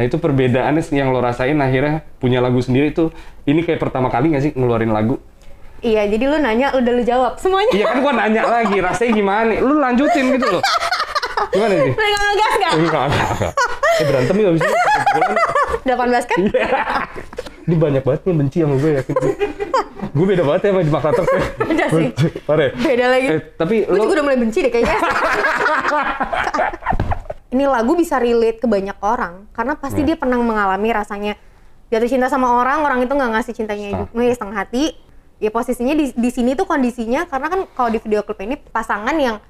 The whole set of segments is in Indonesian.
Nah itu perbedaannya yang lo rasain akhirnya punya lagu sendiri tuh ini kayak pertama kali nggak sih ngeluarin lagu? Iya, jadi lu nanya, udah lu jawab semuanya. Iya kan gua nanya lagi rasanya gimana? Lu lanjutin gitu loh. Gimana sih? Lu nggak ngegas nggak? Enggak, enggak, enggak. Eh berantem ya abis itu. Kebetulan, 18 kan? Iya. Ini banyak banget nih benci sama gue yakin. gue beda banget ya sama di Makassar. Beda sih. Ya? Beda lagi. Eh, tapi Gue lo juga udah mulai benci deh kayaknya. Ini lagu bisa relate ke banyak orang karena pasti Ya. dia pernah mengalami rasanya jatuh cinta sama orang, orang itu nggak ngasih cintanya Setengah. juga, ya setengah hati. Ya posisinya di, di sini tuh kondisinya karena kan kalau di video klip ini pasangan yang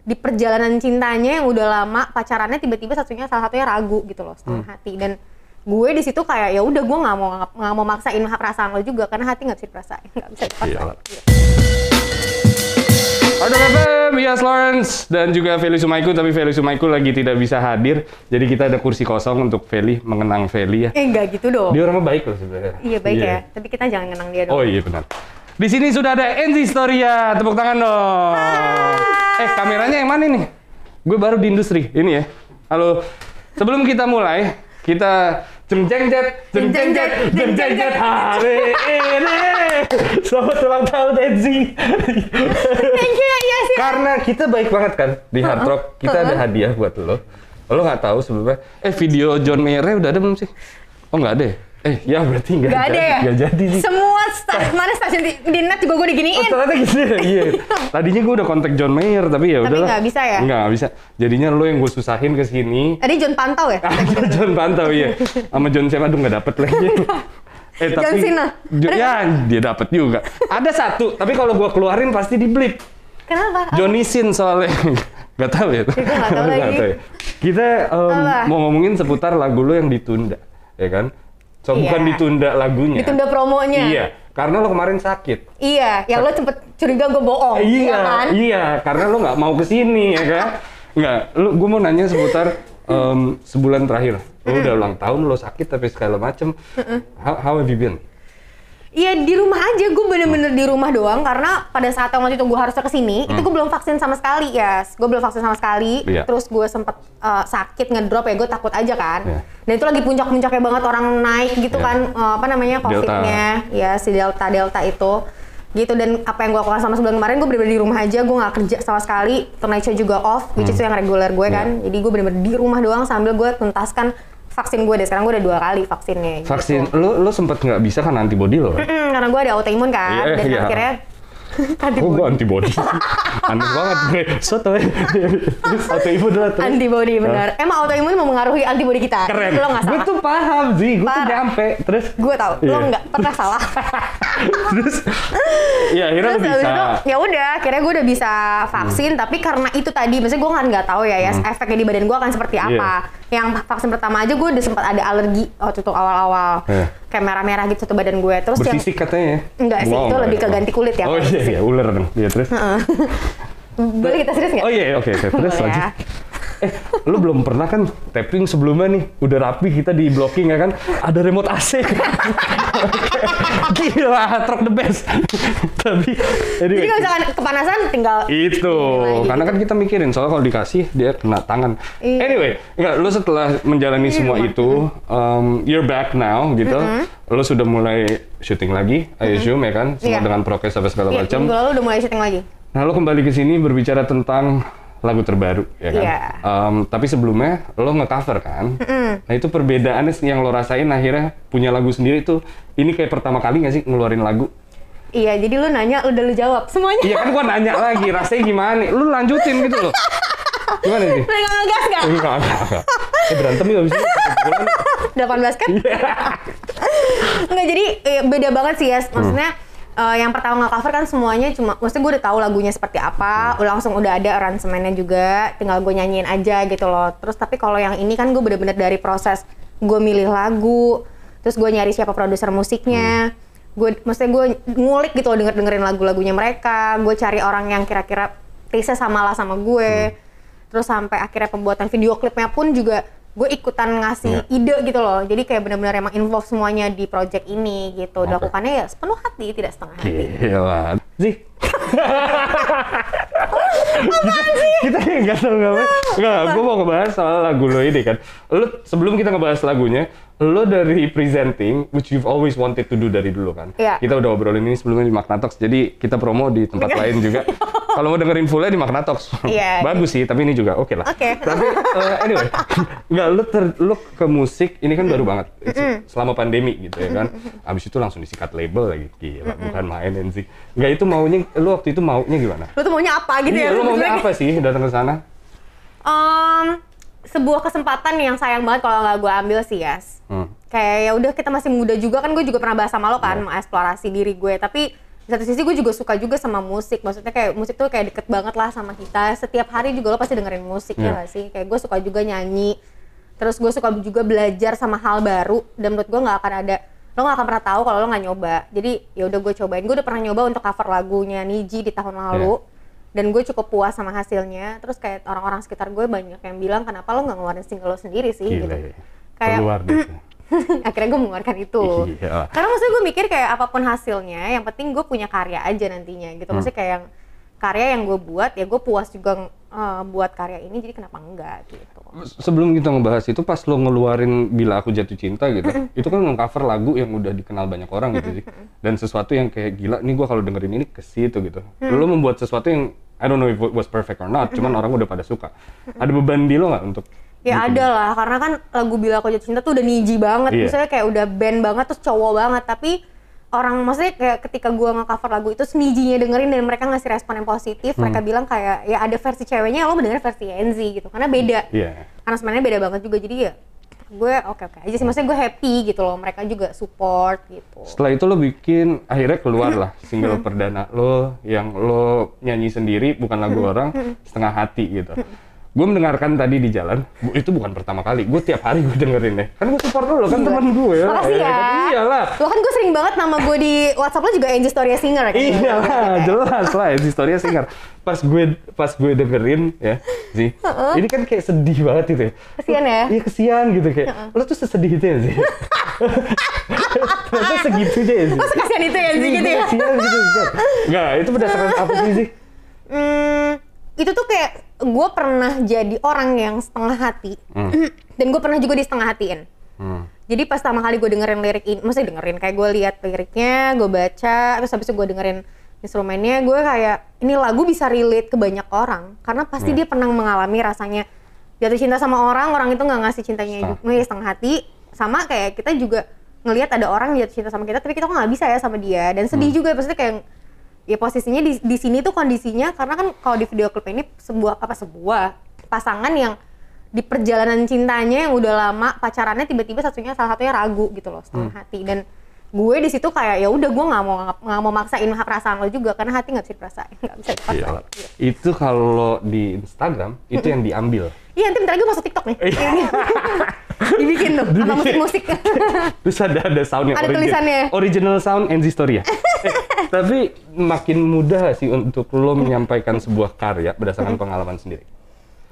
di perjalanan cintanya yang udah lama pacarannya tiba-tiba satunya salah satunya ragu gitu loh setengah Hmm. hati dan gue di situ kayak ya udah gue nggak mau nggak mau maksain perasaan lo juga karena hati nggak bisa diperasain nggak bisa dipaksain. Iyalah. Ada FM, Yas Lawrence dan juga Feli Sumaiku, tapi Feli Sumaiku lagi tidak bisa hadir, jadi kita ada kursi kosong untuk Feli mengenang Feli ya. Eh nggak gitu dong. Dia orangnya baik loh sebenarnya. Iya baik ya, tapi kita jangan kenang dia dong. Oh iya benar. Di sini sudah ada Enzi Storia, tepuk tangan dong. Eh kameranya yang mana nih? Gue baru di industri, ini ya. Halo. Sebelum kita mulai, kita jeng jeng jet, jeng jeng jet, jeng jeng jet hari ini. Selamat ulang tahun Enzi. Thank you ya sih. Karena kita baik banget kan di Hard Rock, kita ada hadiah buat lo. Lo nggak tahu sebelumnya. Eh video John Mayer udah ada belum sih? Oh nggak ada. ya? Eh ya berarti nggak Gak ada ya? Jadi sih. Semua stasiun mana stasiun di, di net juga gue Oh, diginiin. ternyata gitu ya? Iya. Tadinya gue udah kontak John Mayer, tapi ya Tapi udahlah. nggak bisa ya? Nggak bisa. Jadinya lo yang gue susahin ke sini. Tadi John Pantau ya? John Pantau iya. Sama John siapa? Aduh nggak dapet lagi. Eh, John Cena. Jo- ya, dia dapet juga. Ada satu, tapi kalau gue keluarin pasti di blip. Kenapa? Johnny Sin soalnya. Gak tahu ya. Gue nggak tahu Nggak lagi. tahu ya. Kita Apa? mau ngomongin seputar lagu lo yang ditunda, ya kan? So Iya. bukan ditunda lagunya. Ditunda promonya. Iya, karena lo kemarin sakit. Iya, yang lo cepet curiga gue bohong. iya, kan? iya, karena lo nggak mau ke sini ya kan? Nggak, lo gue mau nanya seputar em, sebulan terakhir. Lo udah ulang tahun, lo sakit tapi segala macem. How, how have you been? Iya di rumah aja, gue bener-bener di rumah doang karena pada saat yang waktu itu gue harusnya ke sini, itu gue belum vaksin sama sekali ya, gue belum vaksin sama sekali. Hmm. Iya. Terus gue sempet uh, sakit ngedrop ya, gue takut aja kan. Iya. Dan itu lagi puncak-puncaknya banget orang naik gitu Iya. kan, uh, apa namanya covidnya, ya si delta delta itu gitu dan apa yang gue lakukan sama sebulan kemarin gue bener-bener di rumah aja gue nggak kerja sama sekali Tonight Show juga off which is Hmm. yang reguler gue kan jadi gue bener-bener di rumah doang sambil gue tuntaskan vaksin gue deh sekarang gue udah dua kali vaksinnya gitu. Vaksin, lo lo sempet nggak bisa kan antibody lo? kan? Mm, karena gue ada autoimun kan Iya, dan iya. akhirnya Oh, gue antibody. Aneh banget gue. Soto ya. Autoimun adalah terus. antibody benar. Emang autoimun mempengaruhi antibody kita. Keren. Lo Gue salah. tuh paham sih, gue tuh nyampe. Terus, Gue tahu. Lo Iya. nggak pernah salah. terus, ya akhirnya Terus bisa. ya udah, akhirnya gue udah bisa vaksin. Tapi karena itu tadi, maksudnya gue kan nggak tahu ya ya efeknya di badan gue akan seperti Hmm. Iya. Yang vaksin pertama aja gue udah sempat ada alergi waktu itu awal-awal. Iya. Kayak merah-merah gitu satu badan gue. Terus yang Bersisik katanya ya? Enggak sih, itu lebih ya. ke ganti kulit ya, Oh iya, iya, ular dong. Iya, terus? boleh kita serius nggak? Oh iya, oke, oke. Terus Boleh lanjut. Eh, lu belum pernah kan tapping sebelumnya nih, udah rapi kita di blocking ya kan, ada remote AC. Gila, truck the best. Tapi, Jadi anyway, kalau misalkan kepanasan tinggal itu, karena kan kita mikirin soalnya kalau dikasih dia kena tangan. Iya. Anyway, enggak, lu setelah menjalani semua itu, um, you're back now gitu. Lu sudah mulai syuting lagi, I assume ya kan, semua Iya. dengan prokes apa segala Iya, macam. lalu udah mulai syuting lagi. Nah, lo kembali ke sini berbicara tentang lagu terbaru, ya kan? Iya. Em, tapi sebelumnya lo nge-cover kan? Nah, itu perbedaannya yang lo rasain akhirnya punya lagu sendiri tuh, ini kayak pertama kali nggak sih ngeluarin lagu? Iya, jadi lu nanya, udah lu jawab semuanya. Iya kan gua nanya lagi, rasanya gimana? Lu lanjutin gitu loh. Gimana sih? Lu nggak ngegas nggak? Enggak, enggak, enggak. Eh, berantem ya itu. Kebetulan, 18 kan? Iya. Enggak, jadi eh, beda banget sih ya. Maksudnya eh, yang pertama nge-cover kan semuanya cuma, maksudnya gue udah tahu lagunya seperti apa, udah langsung udah ada aransemennya juga, tinggal gue nyanyiin aja gitu loh. Terus tapi kalau yang ini kan gue bener-bener dari proses gue milih lagu, terus gue nyari siapa produser musiknya, gue, maksudnya gue ngulik gitu loh denger dengerin lagu-lagunya mereka, gue cari orang yang kira-kira taste sama lah sama gue, terus sampai akhirnya pembuatan video klipnya pun juga gue ikutan ngasih Iya. ide gitu loh. Jadi kayak benar-benar emang involve semuanya di project ini gitu. Oke. Dilakukannya ya sepenuh hati, tidak setengah hati. Gila. Sih. kita nggak tahu nggak nggak gue mau ngebahas soal lagu lo ini kan lo sebelum kita ngebahas lagunya lo dari presenting which you've always wanted to do dari dulu kan Iya. kita udah obrolin ini sebelumnya di Magna Talks jadi kita promo di tempat lain juga kalau mau dengerin fullnya di Magna Talks Iya. bagus sih tapi ini juga oke lah Oke. tapi eh, anyway nggak lo ter lo ke musik ini kan baru banget It's- selama pandemi gitu ya kan abis itu langsung disikat label lagi gila bukan main sih nggak itu maunya lo waktu itu maunya gimana Lu tuh maunya apa gitu Iya, ya? lo maunya Sebenarnya apa sih datang ke sana? Em, sebuah kesempatan yang sayang banget kalau nggak gue ambil sih, Yas. Hmm. Kayak ya udah kita masih muda juga kan gue juga pernah bahas sama lo kan Iya. mengeksplorasi diri gue tapi di satu sisi gue juga suka juga sama musik. Maksudnya kayak musik tuh kayak deket banget lah sama kita. Setiap hari juga lo pasti dengerin musik Iya. ya gak sih? Kayak gue suka juga nyanyi. Terus gue suka juga belajar sama hal baru. Dan menurut gue nggak akan ada lo nggak akan pernah tahu kalau lo nggak nyoba. Jadi ya udah gue cobain. Gue udah pernah nyoba untuk cover lagunya Niji di tahun lalu. Dan gue cukup puas sama hasilnya. Terus kayak orang-orang sekitar gue banyak yang bilang kenapa lo nggak ngeluarin single lo sendiri sih? Gila gitu. ya. kayak Keluar. akhirnya gue mengeluarkan itu Iya. karena maksudnya gue mikir kayak apa pun hasilnya yang penting gue punya karya aja nantinya gitu Hmm. maksudnya kayak yang karya yang gue buat ya gue puas juga eh, buat karya ini jadi kenapa enggak gitu Sebelum kita ngebahas itu, pas lo ngeluarin Bila Aku Jatuh Cinta gitu, itu kan nge-cover lagu yang udah dikenal banyak orang gitu sih. Dan sesuatu yang kayak gila, nih gua kalau dengerin ini ke situ gitu. Lo membuat sesuatu yang, I don't know if it was perfect or not, cuman orang udah pada suka. Ada beban di lo nggak untuk Ya ada lah, karena kan lagu Bila Aku Jatuh Cinta tuh udah niji banget, Iya. misalnya kayak udah band banget, terus cowok banget, tapi orang maksudnya kayak ketika gua nge-cover lagu itu senijinya dengerin dan mereka ngasih respon yang positif, Hmm. mereka bilang kayak ya ada versi ceweknya, lo mendengar versi Enzi gitu, karena beda, Iya. karena sebenarnya beda banget juga, jadi ya gue oke oke aja sih, maksudnya gue happy gitu loh, mereka juga support gitu. Setelah itu lo bikin, akhirnya keluar lah single perdana lo yang lo nyanyi sendiri, bukan lagu orang, setengah hati gitu. Gue mendengarkan tadi di jalan, itu bukan pertama kali, gue tiap hari gue dengerin ya. Kan gue support lo, kan teman gue ya. Makasih ya. kan? Iyalah. Lo kan gue sering banget nama gue di WhatsApp lo juga Angie Storia Singer kan? Iya lah, jelas lah, itu historinya singer. Pas gue pas gue dengerin ya, sih, ini kan kayak sedih banget itu ya. Kesian ya? Iya kesian gitu kayak, lo tuh sesedih itu ya sih. Ternyata segitunya ya sih. Oh sekasian itu ya Enzi Iya, gitu ya? kesian gitu. Zat. Nggak, itu berdasarkan apa sih sih? Hmm, itu tuh kayak gue pernah jadi orang yang setengah hati. Dan gue pernah juga di setengah hatiin. Hmm. Jadi pas pertama kali gue dengerin lirik ini, maksudnya dengerin kayak gue lihat liriknya, gue baca, terus habis itu gue dengerin instrumennya, gue kayak ini lagu bisa relate ke banyak orang. Karena pasti dia pernah mengalami rasanya jatuh cinta sama orang, orang itu nggak ngasih cintanya Setengah. juga, setengah hati, sama kayak kita juga ngelihat ada orang jatuh cinta sama kita, tapi kita kok nggak bisa ya sama dia, dan sedih juga, maksudnya kayak ya posisinya di, di sini tuh kondisinya karena kan kalau di video klip ini sebuah apa sebuah pasangan yang di perjalanan cintanya yang udah lama pacarannya tiba-tiba satunya salah satunya ragu gitu loh setengah hati dan gue di situ kayak ya udah gue nggak mau nggak mau maksain perasaan lo juga karena hati nggak bisa dipaksain nggak bisa dipaksain Iyalah. Itu kalau di Instagram, itu yang diambil. Iya nanti bentar lagi masuk tiktok nih Iya. Ini. dibikin tuh sama musik-musik Terus ada ada sound yang Ada tulisannya. Original sound NZ Storia. eh, tapi makin mudah sih untuk lo menyampaikan sebuah karya berdasarkan pengalaman sendiri.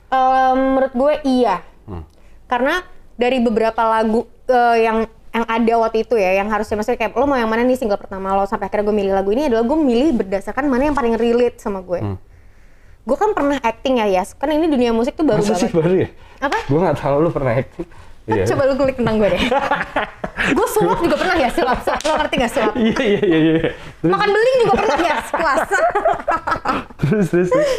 Em, menurut gue iya Hmm. karena dari beberapa lagu eh, yang yang ada waktu itu ya yang harusnya maksudnya kayak lo mau yang mana nih single pertama lo sampai akhirnya gue milih lagu ini adalah gue milih berdasarkan mana yang paling relate sama gue Hmm. Gue kan pernah acting ya Yas kan ini dunia musik tuh baru Masa sih banget baru ya? apa Gue nggak tahu lo pernah acting. Iya. coba lu kulik tentang gue deh gue sulap juga pernah ya sulap sulap lo ngerti gak sulap Iya iya iya iya. Makan beling juga pernah ya puasa terus terus. terus.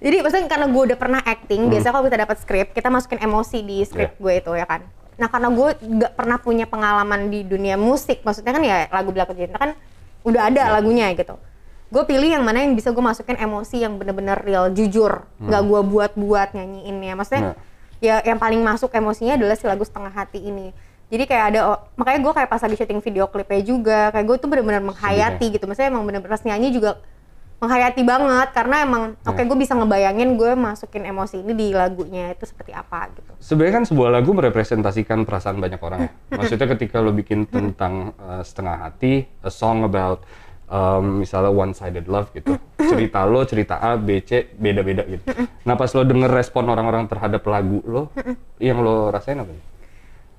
Jadi maksudnya karena gue udah pernah acting, biasanya kalau kita dapat skrip, kita masukin emosi di skrip Iya. gue itu ya kan. Nah karena gue nggak pernah punya pengalaman di dunia musik, maksudnya kan ya lagu Belakang Cinta kan udah ada lagunya gitu. Gue pilih yang mana yang bisa gue masukin emosi yang bener-bener real, jujur, nggak gue buat-buat nyanyiinnya. Maksudnya Hmm. ya yang paling masuk emosinya adalah si lagu Setengah Hati ini. Jadi kayak ada, oh, makanya gue kayak pas lagi syuting video klipnya juga, kayak gue tuh bener-bener menghayati gitu. Maksudnya emang bener-bener pas nyanyi juga menghayati banget karena emang oke gue bisa ngebayangin gue masukin emosi ini di lagunya itu seperti apa gitu. Sebenarnya kan sebuah lagu merepresentasikan perasaan banyak orang ya. Maksudnya ketika lo bikin tentang uh, setengah hati, a song about um, misalnya one sided love gitu. Cerita lo, cerita A, B, C beda-beda gitu. Nah pas lo denger respon orang-orang terhadap lagu lo, yang lo rasain apa? nih?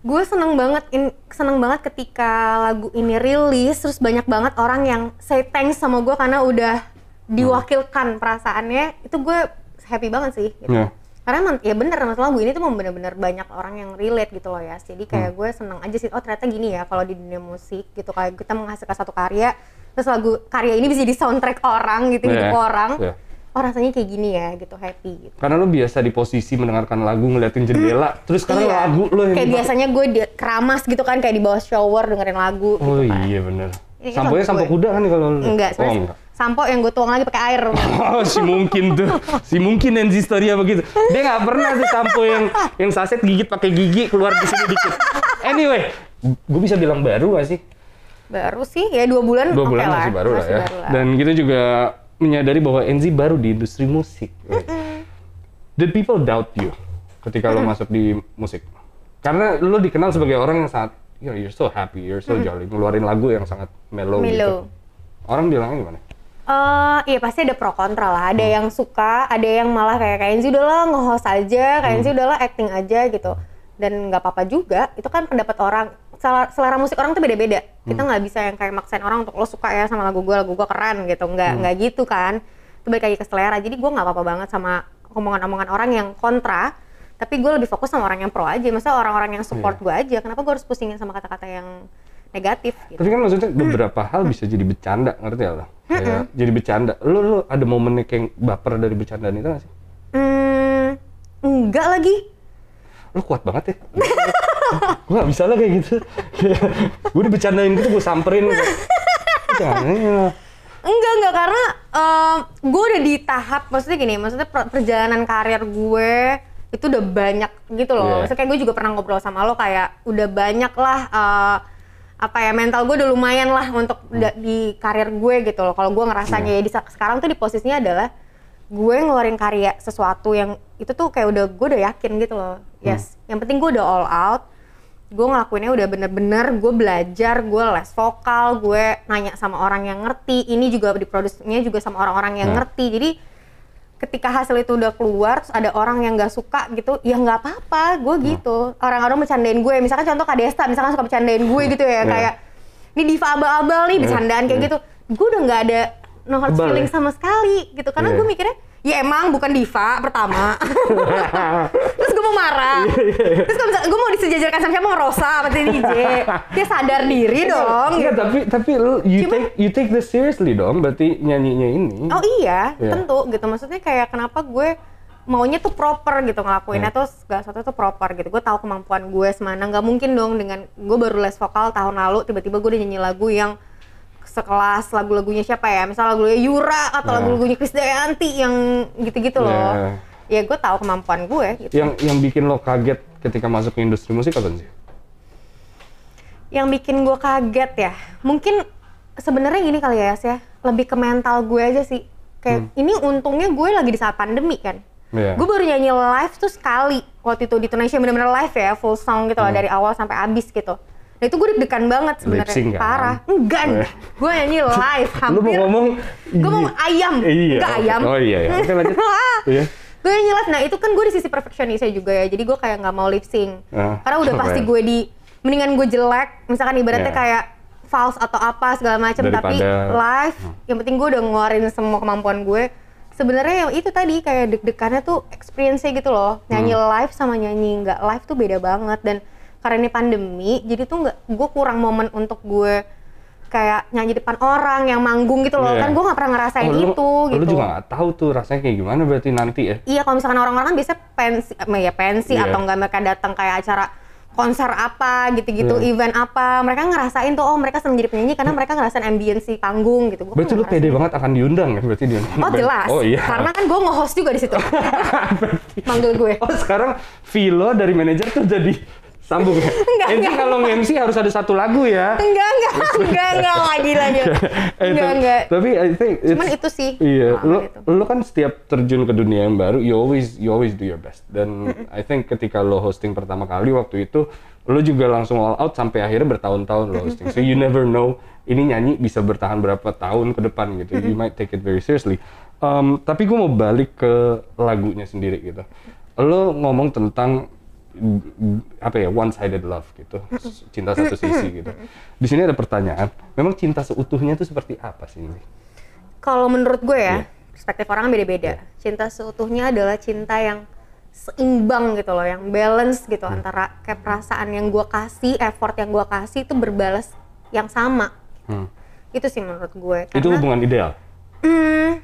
Gue seneng banget, in- seneng banget ketika lagu ini rilis terus banyak banget orang yang say thanks sama gue karena udah diwakilkan perasaannya itu gue happy banget sih gitu. Iya. karena emang ya bener mas lagu ini tuh memang bener-bener banyak orang yang relate gitu loh ya jadi Hmm. kayak gue seneng aja sih oh ternyata gini ya kalau di dunia musik gitu kayak kita menghasilkan satu karya terus lagu karya ini bisa jadi soundtrack orang gitu Iya. hidup orang Iya. oh rasanya kayak gini ya gitu happy gitu Karena lo biasa di posisi mendengarkan lagu ngeliatin jendela, terus sekarang Iya. lagu lo yang kayak biasanya gue di keramas gitu kan kayak di bawah shower dengerin lagu Oh gitu kan iya bener. Kan Samponya lagu sampo kuda kan kalau enggak Oh enggak. sampo yang gue tuang lagi pakai air Oh si mungkin tuh, si mungkin Enzi Storia begitu. Dia nggak pernah tuh sampo yang yang saset gigit pakai gigi keluar di sini dikit. Anyway, gue bisa bilang baru gak sih? Baru sih ya dua bulan Dua bulan lah. masih baru lah Masih ya. baru lah. Dan kita juga menyadari bahwa Enzi baru di industri musik. Did people doubt you ketika lo masuk di musik? Karena lo dikenal sebagai orang yang sangat, you know, you're so happy, you're so jolly, ngeluarin lagu yang sangat mellow, gitu. Mellow. Orang bilangnya gimana? Eh, iya pasti ada pro kontra lah. Ada Hmm. yang suka, ada yang malah kayak kayak Enzi udahlah nge-host aja, kayak Hmm. Enzi udahlah acting aja gitu. Dan nggak apa-apa juga. Itu kan pendapat orang. Selera, musik orang tuh beda-beda. Hmm. Kita nggak bisa yang kayak maksain orang untuk lo suka ya sama lagu gue, lagu gue keren gitu. Hmm. Nggak nggak gitu kan. Itu balik lagi ke selera. Jadi gue nggak apa-apa banget sama omongan-omongan orang yang kontra. Tapi gue lebih fokus sama orang yang pro aja. Masa orang-orang yang support Iya. gue aja. Kenapa gue harus pusingin sama kata-kata yang negatif gitu. Tapi kan maksudnya beberapa hal bisa jadi bercanda, ngerti ya lo? Kayak jadi bercanda. Lo, lo ada momennya kayak baper dari bercandaan itu gak sih? Hmm, enggak lagi. Lo kuat banget ya. gue gak bisa lah kayak gitu. gue dibercandain gitu, gue samperin. Jangan ya. Enggak, enggak karena gue udah di tahap maksudnya gini, maksudnya per- perjalanan karir gue itu udah banyak gitu loh. Iya. Maksudnya kayak gue juga pernah ngobrol sama lo kayak udah banyak lah eh, apa ya mental gue udah lumayan lah untuk da- di karir gue gitu loh. Kalau gue ngerasanya ya di sekarang tuh di posisinya adalah gue ngeluarin karya sesuatu yang itu tuh kayak udah gue udah yakin gitu loh. Yes, yang penting gue udah all out. Gue ngelakuinnya udah bener-bener, gue belajar, gue les vokal, gue nanya sama orang yang ngerti. Ini juga diproduksinya juga sama orang-orang yang Hmm. ngerti. Jadi ketika hasil itu udah keluar, terus ada orang yang nggak suka gitu, ya nggak apa-apa, gue Hmm. gitu. Orang-orang bercandain gue, misalkan contoh Kak Desta, misalkan suka bercandain gue gitu ya, Iya. kayak ini diva abal-abal nih, bercandaan kayak Iya. gitu. Gue udah nggak ada no hard feeling ya? sama sekali gitu, karena Iya. gue mikirnya, ya emang bukan diva pertama. terus gue mau marah. Iya, terus kalau misalnya gue mau disejajarkan sama siapa, sama Rosa, sama DJ. Dia sadar diri dong. Iya, gitu. tapi tapi lo you Cuma- take you take this seriously dong, berarti nyanyinya ini. Oh iya, Iya. tentu gitu. Maksudnya kayak kenapa gue maunya tuh proper gitu ngelakuinnya Hmm. tuh segala sesuatu tuh proper gitu. Gue tahu kemampuan gue semana. Nggak mungkin dong dengan gue baru les vokal tahun lalu tiba-tiba gue udah nyanyi lagu yang sekelas lagu-lagunya siapa ya? Misal lagu-lagunya Yura atau Nah. lagu-lagunya Krisdayanti yang gitu-gitu loh. Iya. Ya gue tahu kemampuan gue gitu. Yang yang bikin lo kaget ketika masuk ke industri musik apa sih? Yang bikin gue kaget ya, mungkin sebenarnya gini kali ya, ya. Lebih ke mental gue aja sih. Kayak ini untungnya gue lagi di saat pandemi kan. Hmm. Iya. Gue baru nyanyi live tuh sekali waktu itu di Indonesia bener-bener live ya, full song gitu Hmm. dari awal sampai habis gitu. Nah itu gue deg-degan banget sebenarnya, kan? parah. Enggak, Oh, iya. gue nyanyi live hampir. Lu mau ngomong Gue mau iya. ayam, Iya. enggak ayam. Oh iya ya. Oke lanjut. Iya. gue nyanyi live, nah itu kan gue di sisi perfeksionisnya juga ya, jadi gue kayak nggak mau lip sync. Ah, Karena udah pasti gue di, mendingan gue jelek, misalkan ibaratnya Yeah. kayak false atau apa segala macam, tapi live, yang penting gue udah ngeluarin semua kemampuan gue. Sebenarnya yang itu tadi kayak deg-degannya tuh experience-nya gitu loh, nyanyi Hmm. live sama nyanyi nggak live tuh beda banget dan karena ini pandemi, jadi tuh nggak, gue kurang momen untuk gue kayak nyanyi depan orang yang manggung gitu loh, Iya. kan gue nggak pernah ngerasain Oh, lu- itu Lu gitu. juga nggak tahu tuh rasanya kayak gimana berarti nanti ya. Iya, kalau misalkan orang-orang kan biasa pensi, ya pensi Iya. atau enggak mereka datang kayak acara konser apa gitu-gitu, Iya. event apa, mereka ngerasain tuh oh mereka seneng jadi penyanyi karena mereka ngerasain ambience panggung gitu. Gua Berarti lu pede banget akan diundang ya berarti diundang. Oh jelas, Oh iya. karena kan gue nge-host juga di situ. Manggil gue. Oh sekarang Vilo dari manajer tuh jadi sambung ya. Enggak, enggak. kalau nge-MC harus ada satu lagu ya. Enggak, enggak, enggak, enggak, lagi lagi. Enggak, tapi- enggak. Tapi I think Cuman itu sih. Iya, pengalaman lu, kan setiap terjun ke dunia yang baru, you always you always do your best. Dan I think ketika lo hosting pertama kali waktu itu, lo juga langsung all out sampai akhirnya bertahun-tahun lo hosting. So you never know ini nyanyi bisa bertahan berapa tahun ke depan gitu. You might take it very seriously. Um, tapi gue mau balik ke lagunya sendiri gitu. Lo ngomong tentang apa ya one sided love gitu, cinta satu sisi gitu. Di sini ada pertanyaan, memang cinta seutuhnya itu seperti apa sih ini? Kalau menurut gue ya, perspektif orang kan beda-beda. Cinta seutuhnya adalah cinta yang seimbang gitu loh, yang balance gitu Hmm. antara kayak perasaan yang gua kasih, effort yang gua kasih itu berbalas yang sama. Hmm. Itu sih menurut gue. Itu Karena- hubungan ideal. Hmm,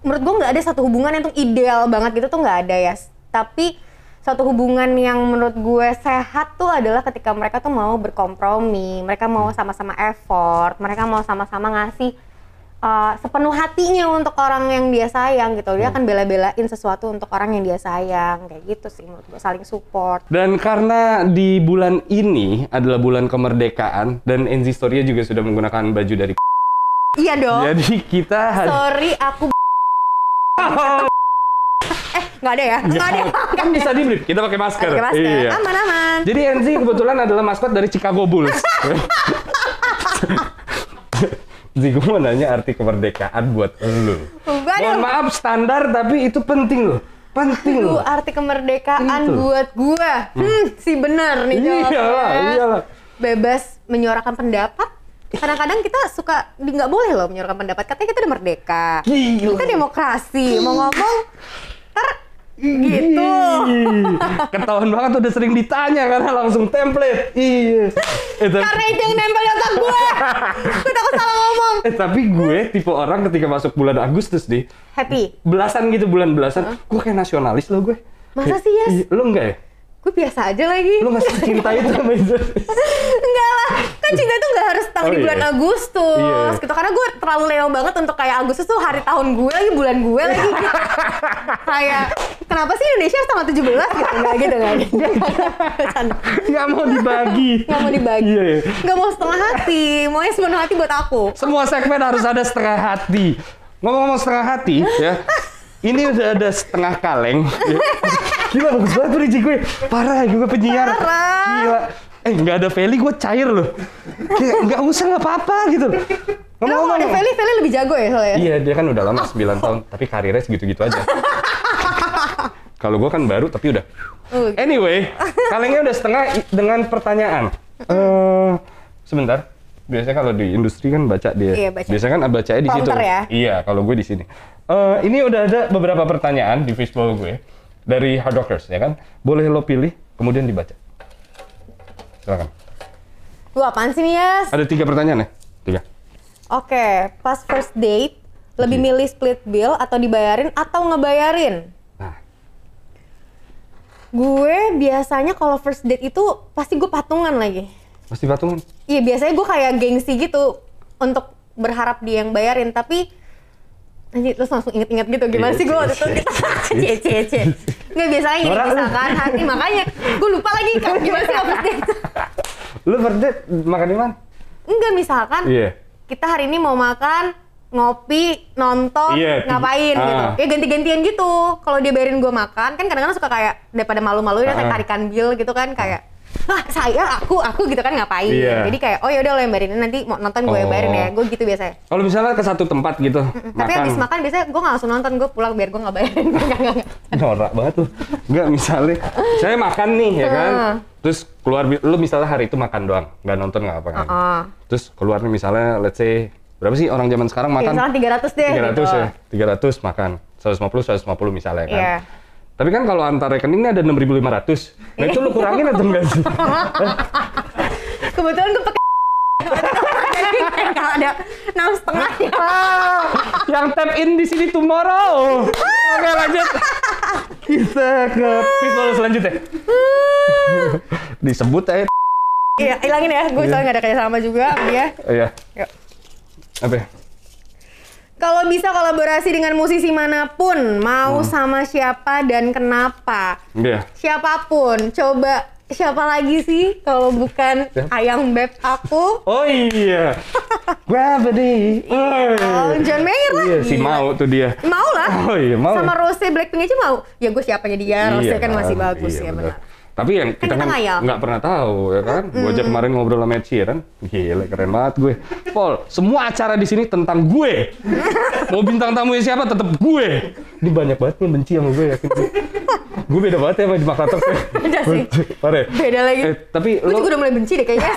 menurut gue nggak ada satu hubungan yang tuh ideal banget gitu tuh nggak ada ya. Tapi satu hubungan yang menurut gue sehat tuh adalah ketika mereka tuh mau berkompromi, mereka mau sama-sama effort, mereka mau sama-sama ngasih uh, sepenuh hatinya untuk orang yang dia sayang gitu. Dia akan bela-belain sesuatu untuk orang yang dia sayang, kayak gitu sih menurut gue saling support. Dan karena di bulan ini adalah bulan kemerdekaan dan NZ Storia juga sudah menggunakan baju dari Iya dong. Jadi kita hari Sorry aku eh nggak ada ya? Nggak ada. kan bisa di blip, kita pakai masker. Pakai masker. Iya. Aman aman. Jadi NZ kebetulan adalah maskot dari Chicago Bulls. Zi, gue mau nanya arti kemerdekaan buat lu. Mohon maaf standar tapi itu penting loh. Penting Aduh, loh. arti kemerdekaan Itu. buat gua. Hmm, si bener nih Iyalah, jawabnya. iyalah. Bebas menyuarakan pendapat. Kadang-kadang kita suka nggak boleh loh menyuarakan pendapat. Katanya kita udah merdeka. Gila. Kita demokrasi. Mau ngomong, gitu. Ketahuan banget udah sering ditanya karena langsung template. Iya. Eh, tapi, Karena itu yang nempel di otak gue. gue takut salah ngomong. eh, tapi gue tipe orang ketika masuk bulan Agustus nih, Happy. belasan gitu bulan belasan, gue kayak nasionalis loh gue. Masa sih, Yas? Iya, Lu enggak ya? Gue biasa aja lagi. Lu nggak cinta itu sama itu? Enggak lah, kan cinta itu nggak harus tahun Oh, di bulan iya. Agustus Iya. gitu. Karena gue terlalu Leo banget untuk kayak Agustus tuh hari tahun gue lagi, bulan gue lagi gitu. kayak, kenapa sih Indonesia harus tanggal 17 gitu? Nggak gitu, nggak gitu. Nggak mau dibagi. Nggak mau dibagi. Iya, iya. Nggak mau setengah hati, maunya sepenuh hati buat aku. Semua segmen harus ada setengah hati. Ngomong-ngomong setengah hati, ya. Ini udah ada setengah kaleng. Ya. Gila bagus banget bridge gue. Parah gue penyiar. Parah. Gila. Eh nggak ada Feli gue cair loh. Kayak nggak usah nggak apa-apa gitu. Kalau mau ada Feli, Feli lebih jago ya soalnya. Iya dia kan udah lama 9 tahun, tapi karirnya segitu-gitu aja. Kalau gue kan baru tapi udah. Oh. Anyway, kalengnya udah setengah dengan pertanyaan. Eh sebentar. Biasanya kalau di industri kan baca dia. Iya, baca. Biasanya kan bacanya di situ. Ya? Iya, kalau gue di sini. Eh ini udah ada beberapa pertanyaan di fishbowl gue dari Hard Rockers ya kan. Boleh lo pilih, kemudian dibaca. Silakan. Lu apaan sih nih, Yas? Ada tiga pertanyaan ya? Tiga. Oke, pas first date, lebih milih split bill atau dibayarin atau ngebayarin? Nah, Gue biasanya kalau first date itu pasti gue patungan lagi. pasti patungan. Iya biasanya gue kayak gengsi gitu untuk berharap dia yang bayarin tapi nanti terus langsung inget-inget gitu gimana Iya, sih gue waktu itu kita cie cie cie nggak biasanya gini misalkan hati makanya gue lupa lagi kan gimana sih first date Lu first date makan di mana? enggak misalkan Iya. kita hari ini mau makan ngopi nonton Iya, ti- ngapain ah. gitu kayak ganti-gantian gitu kalau dia bayarin gue makan kan kadang-kadang suka kayak daripada malu-malu dia kayak Ah. tarikan bill gitu kan kayak ah saya aku aku gitu kan ngapain Iya. jadi kayak oh ya udah lo yang bayarin nanti mau nonton gue yang bayarin ya Oh. gue gitu biasanya Kalau misalnya ke satu tempat gitu, tapi habis makan biasanya gue nggak langsung nonton gue pulang biar gue nggak bayarin Nggak, nggak, nggak. norak banget tuh. Enggak misalnya, saya makan nih ya kan, terus keluar, lu misalnya hari itu makan doang, nggak nonton nggak apa kan. Heeh. Terus keluar nih misalnya, let's say, berapa sih orang zaman sekarang Ya, makan? misalkan 300 deh 300 gitu. ya, 300 makan, 150, 150 misalnya kan. Iya. Tapi kan kalau antar rekeningnya ada 6.500, nah itu lu kurangin atau enggak sih? kebetulan gue pakai kalau ada enam setengah ya yang tap in di sini tomorrow. Oke lanjut. Kita ke pistol selanjutnya. Disebut aja. iya hilangin ya gue soalnya nggak ada kerja sama juga sama dia Iya. Yuk. Apa? ya? Kalau bisa kolaborasi dengan musisi mana pun, mau Hmm. sama siapa dan kenapa? Iya. Siapa pun, coba siapa lagi sih kalau bukan Siapa? ayang beb aku? Oh iya. Gravity. Oh, John Mayer Iya, lagi. si mau tuh dia. Mau lah. Oh iya, mau. Sama Rose Blackpink aja mau. Ya gue siapanya dia, Rose kan masih bagus iya, ya bener. benar. Tapi yang kita kita kan ngayal. nggak pernah tahu ya kan. Gue aja kemarin ngobrol sama Ed Sheeran. Gila keren banget gue. Paul, semua acara di sini tentang gue. Mau bintang tamunya siapa tetap gue. Ini banyak banget nih benci sama gue yakin. gue. gue beda banget ya sama di Makassar. Beda sih. Parah. Beda lagi. Eh, tapi Gue lo, juga udah mulai benci deh kayaknya.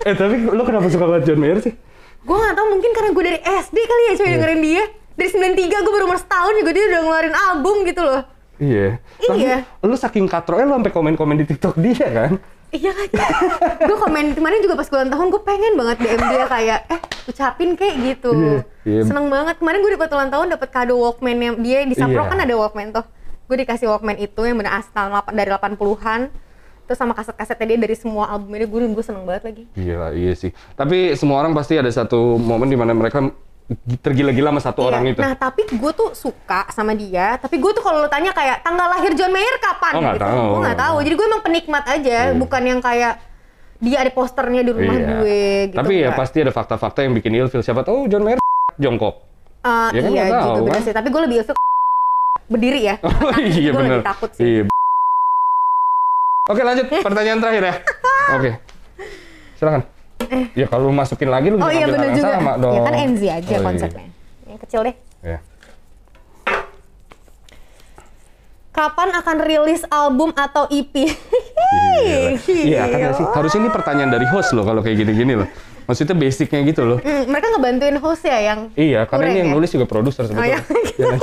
eh tapi lo kenapa suka banget John Mayer sih? gue nggak tahu mungkin karena gue dari SD kali ya coy Iya. dengerin dia dari 93 gue baru umur setahun juga dia udah ngeluarin album gitu loh Iya. Iya. Tapi lu saking katronya lu sampai komen-komen di TikTok dia kan? Iya kan? gue komen kemarin juga pas ulang tahun gue pengen banget DM dia kayak eh ucapin kayak gitu. Iya, iya. Seneng banget. Kemarin gue dapat ulang tahun dapat kado Walkman yang dia di Sapro Iya. kan ada Walkman tuh. Gue dikasih Walkman itu yang tahun lap- dari 80-an. Terus sama kaset-kasetnya dia dari semua albumnya gue gue seneng banget lagi. Iya, iya sih. Tapi semua orang pasti ada satu momen di mana mereka tergila-gila sama satu Iya. orang itu. Nah tapi gue tuh suka sama dia. Tapi gue tuh kalau lo tanya kayak tanggal lahir John Mayer kapan? Oh, nggak gitu. tahu. Gue nggak tahu. Jadi gue emang penikmat aja, Iya. bukan yang kayak dia ada posternya di rumah Iya. gue gitu. Tapi ya nggak. pasti ada fakta-fakta yang bikin ilfil. Siapa tahu John Mayer jongkok. Eh, Ya kan iya juga tahu, bener kan? sih. Tapi gue lebih ilfil berdiri ya. Oh iya Gue benar. lebih takut sih. Iya. Oke lanjut pertanyaan terakhir ya. Oke. Silakan. Ya kalau masukin lagi lu Oh iya bener juga. sama dong. Ya kan NZ aja Oh, iya. konsepnya. Yang kecil deh. Iya. Kapan akan rilis album atau EP? Iya, Iya kan sih. Harus ini pertanyaan dari host loh kalau kayak gini-gini loh. Maksudnya basicnya gitu loh. Hmm, mereka ngebantuin host ya yang Iya, karena ini yang ya? nulis juga produser sebetulnya. iya. Ya kan?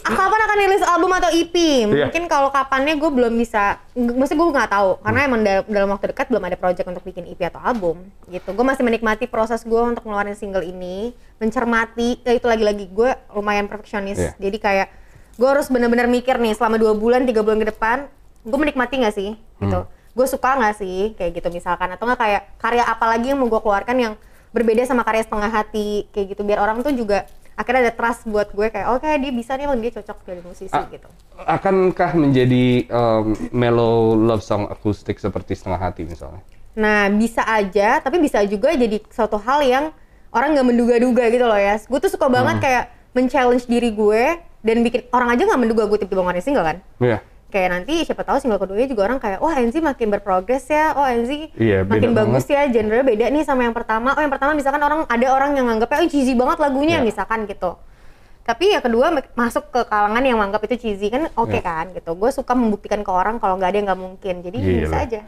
Ah, Kapan akan rilis album atau EP? Iya. Mungkin kalau kapannya gue belum bisa, maksudnya gue nggak tahu karena Hmm. emang dalam, dalam waktu dekat belum ada project untuk bikin EP atau album gitu. Gue masih menikmati proses gue untuk ngeluarin single ini, mencermati, ya itu lagi-lagi gue lumayan perfeksionis. Iya. Jadi kayak gue harus bener-bener mikir nih selama dua bulan, tiga bulan ke depan, gue menikmati nggak sih gitu. Hmm. Gue suka nggak sih kayak gitu misalkan atau nggak kayak karya apa lagi yang mau gue keluarkan yang berbeda sama karya setengah hati kayak gitu biar orang tuh juga akhirnya ada trust buat gue kayak oke dia bisa nih emang dia cocok jadi musisi Ah. gitu. Akankah menjadi um, mellow love song akustik seperti setengah hati misalnya? Nah bisa aja, tapi bisa juga jadi suatu hal yang orang nggak menduga-duga gitu loh ya. Gue tuh suka banget kayak men-challenge diri gue dan bikin orang aja nggak menduga gue tiba-tiba ngeluarin single kan. Iya. Kayak nanti siapa tahu single keduanya juga orang kayak, wah NZ makin berprogres ya, oh NZ Iya, makin bagus ya, genre beda nih sama yang pertama. Oh yang pertama misalkan orang ada orang yang nganggapnya, oh cheesy banget lagunya Iya. misalkan gitu. Tapi ya kedua masuk ke kalangan yang menganggap itu cheesy kan oke Iya. kan gitu. Gue suka membuktikan ke orang kalau nggak ada nggak mungkin. Jadi Gila. bisa aja.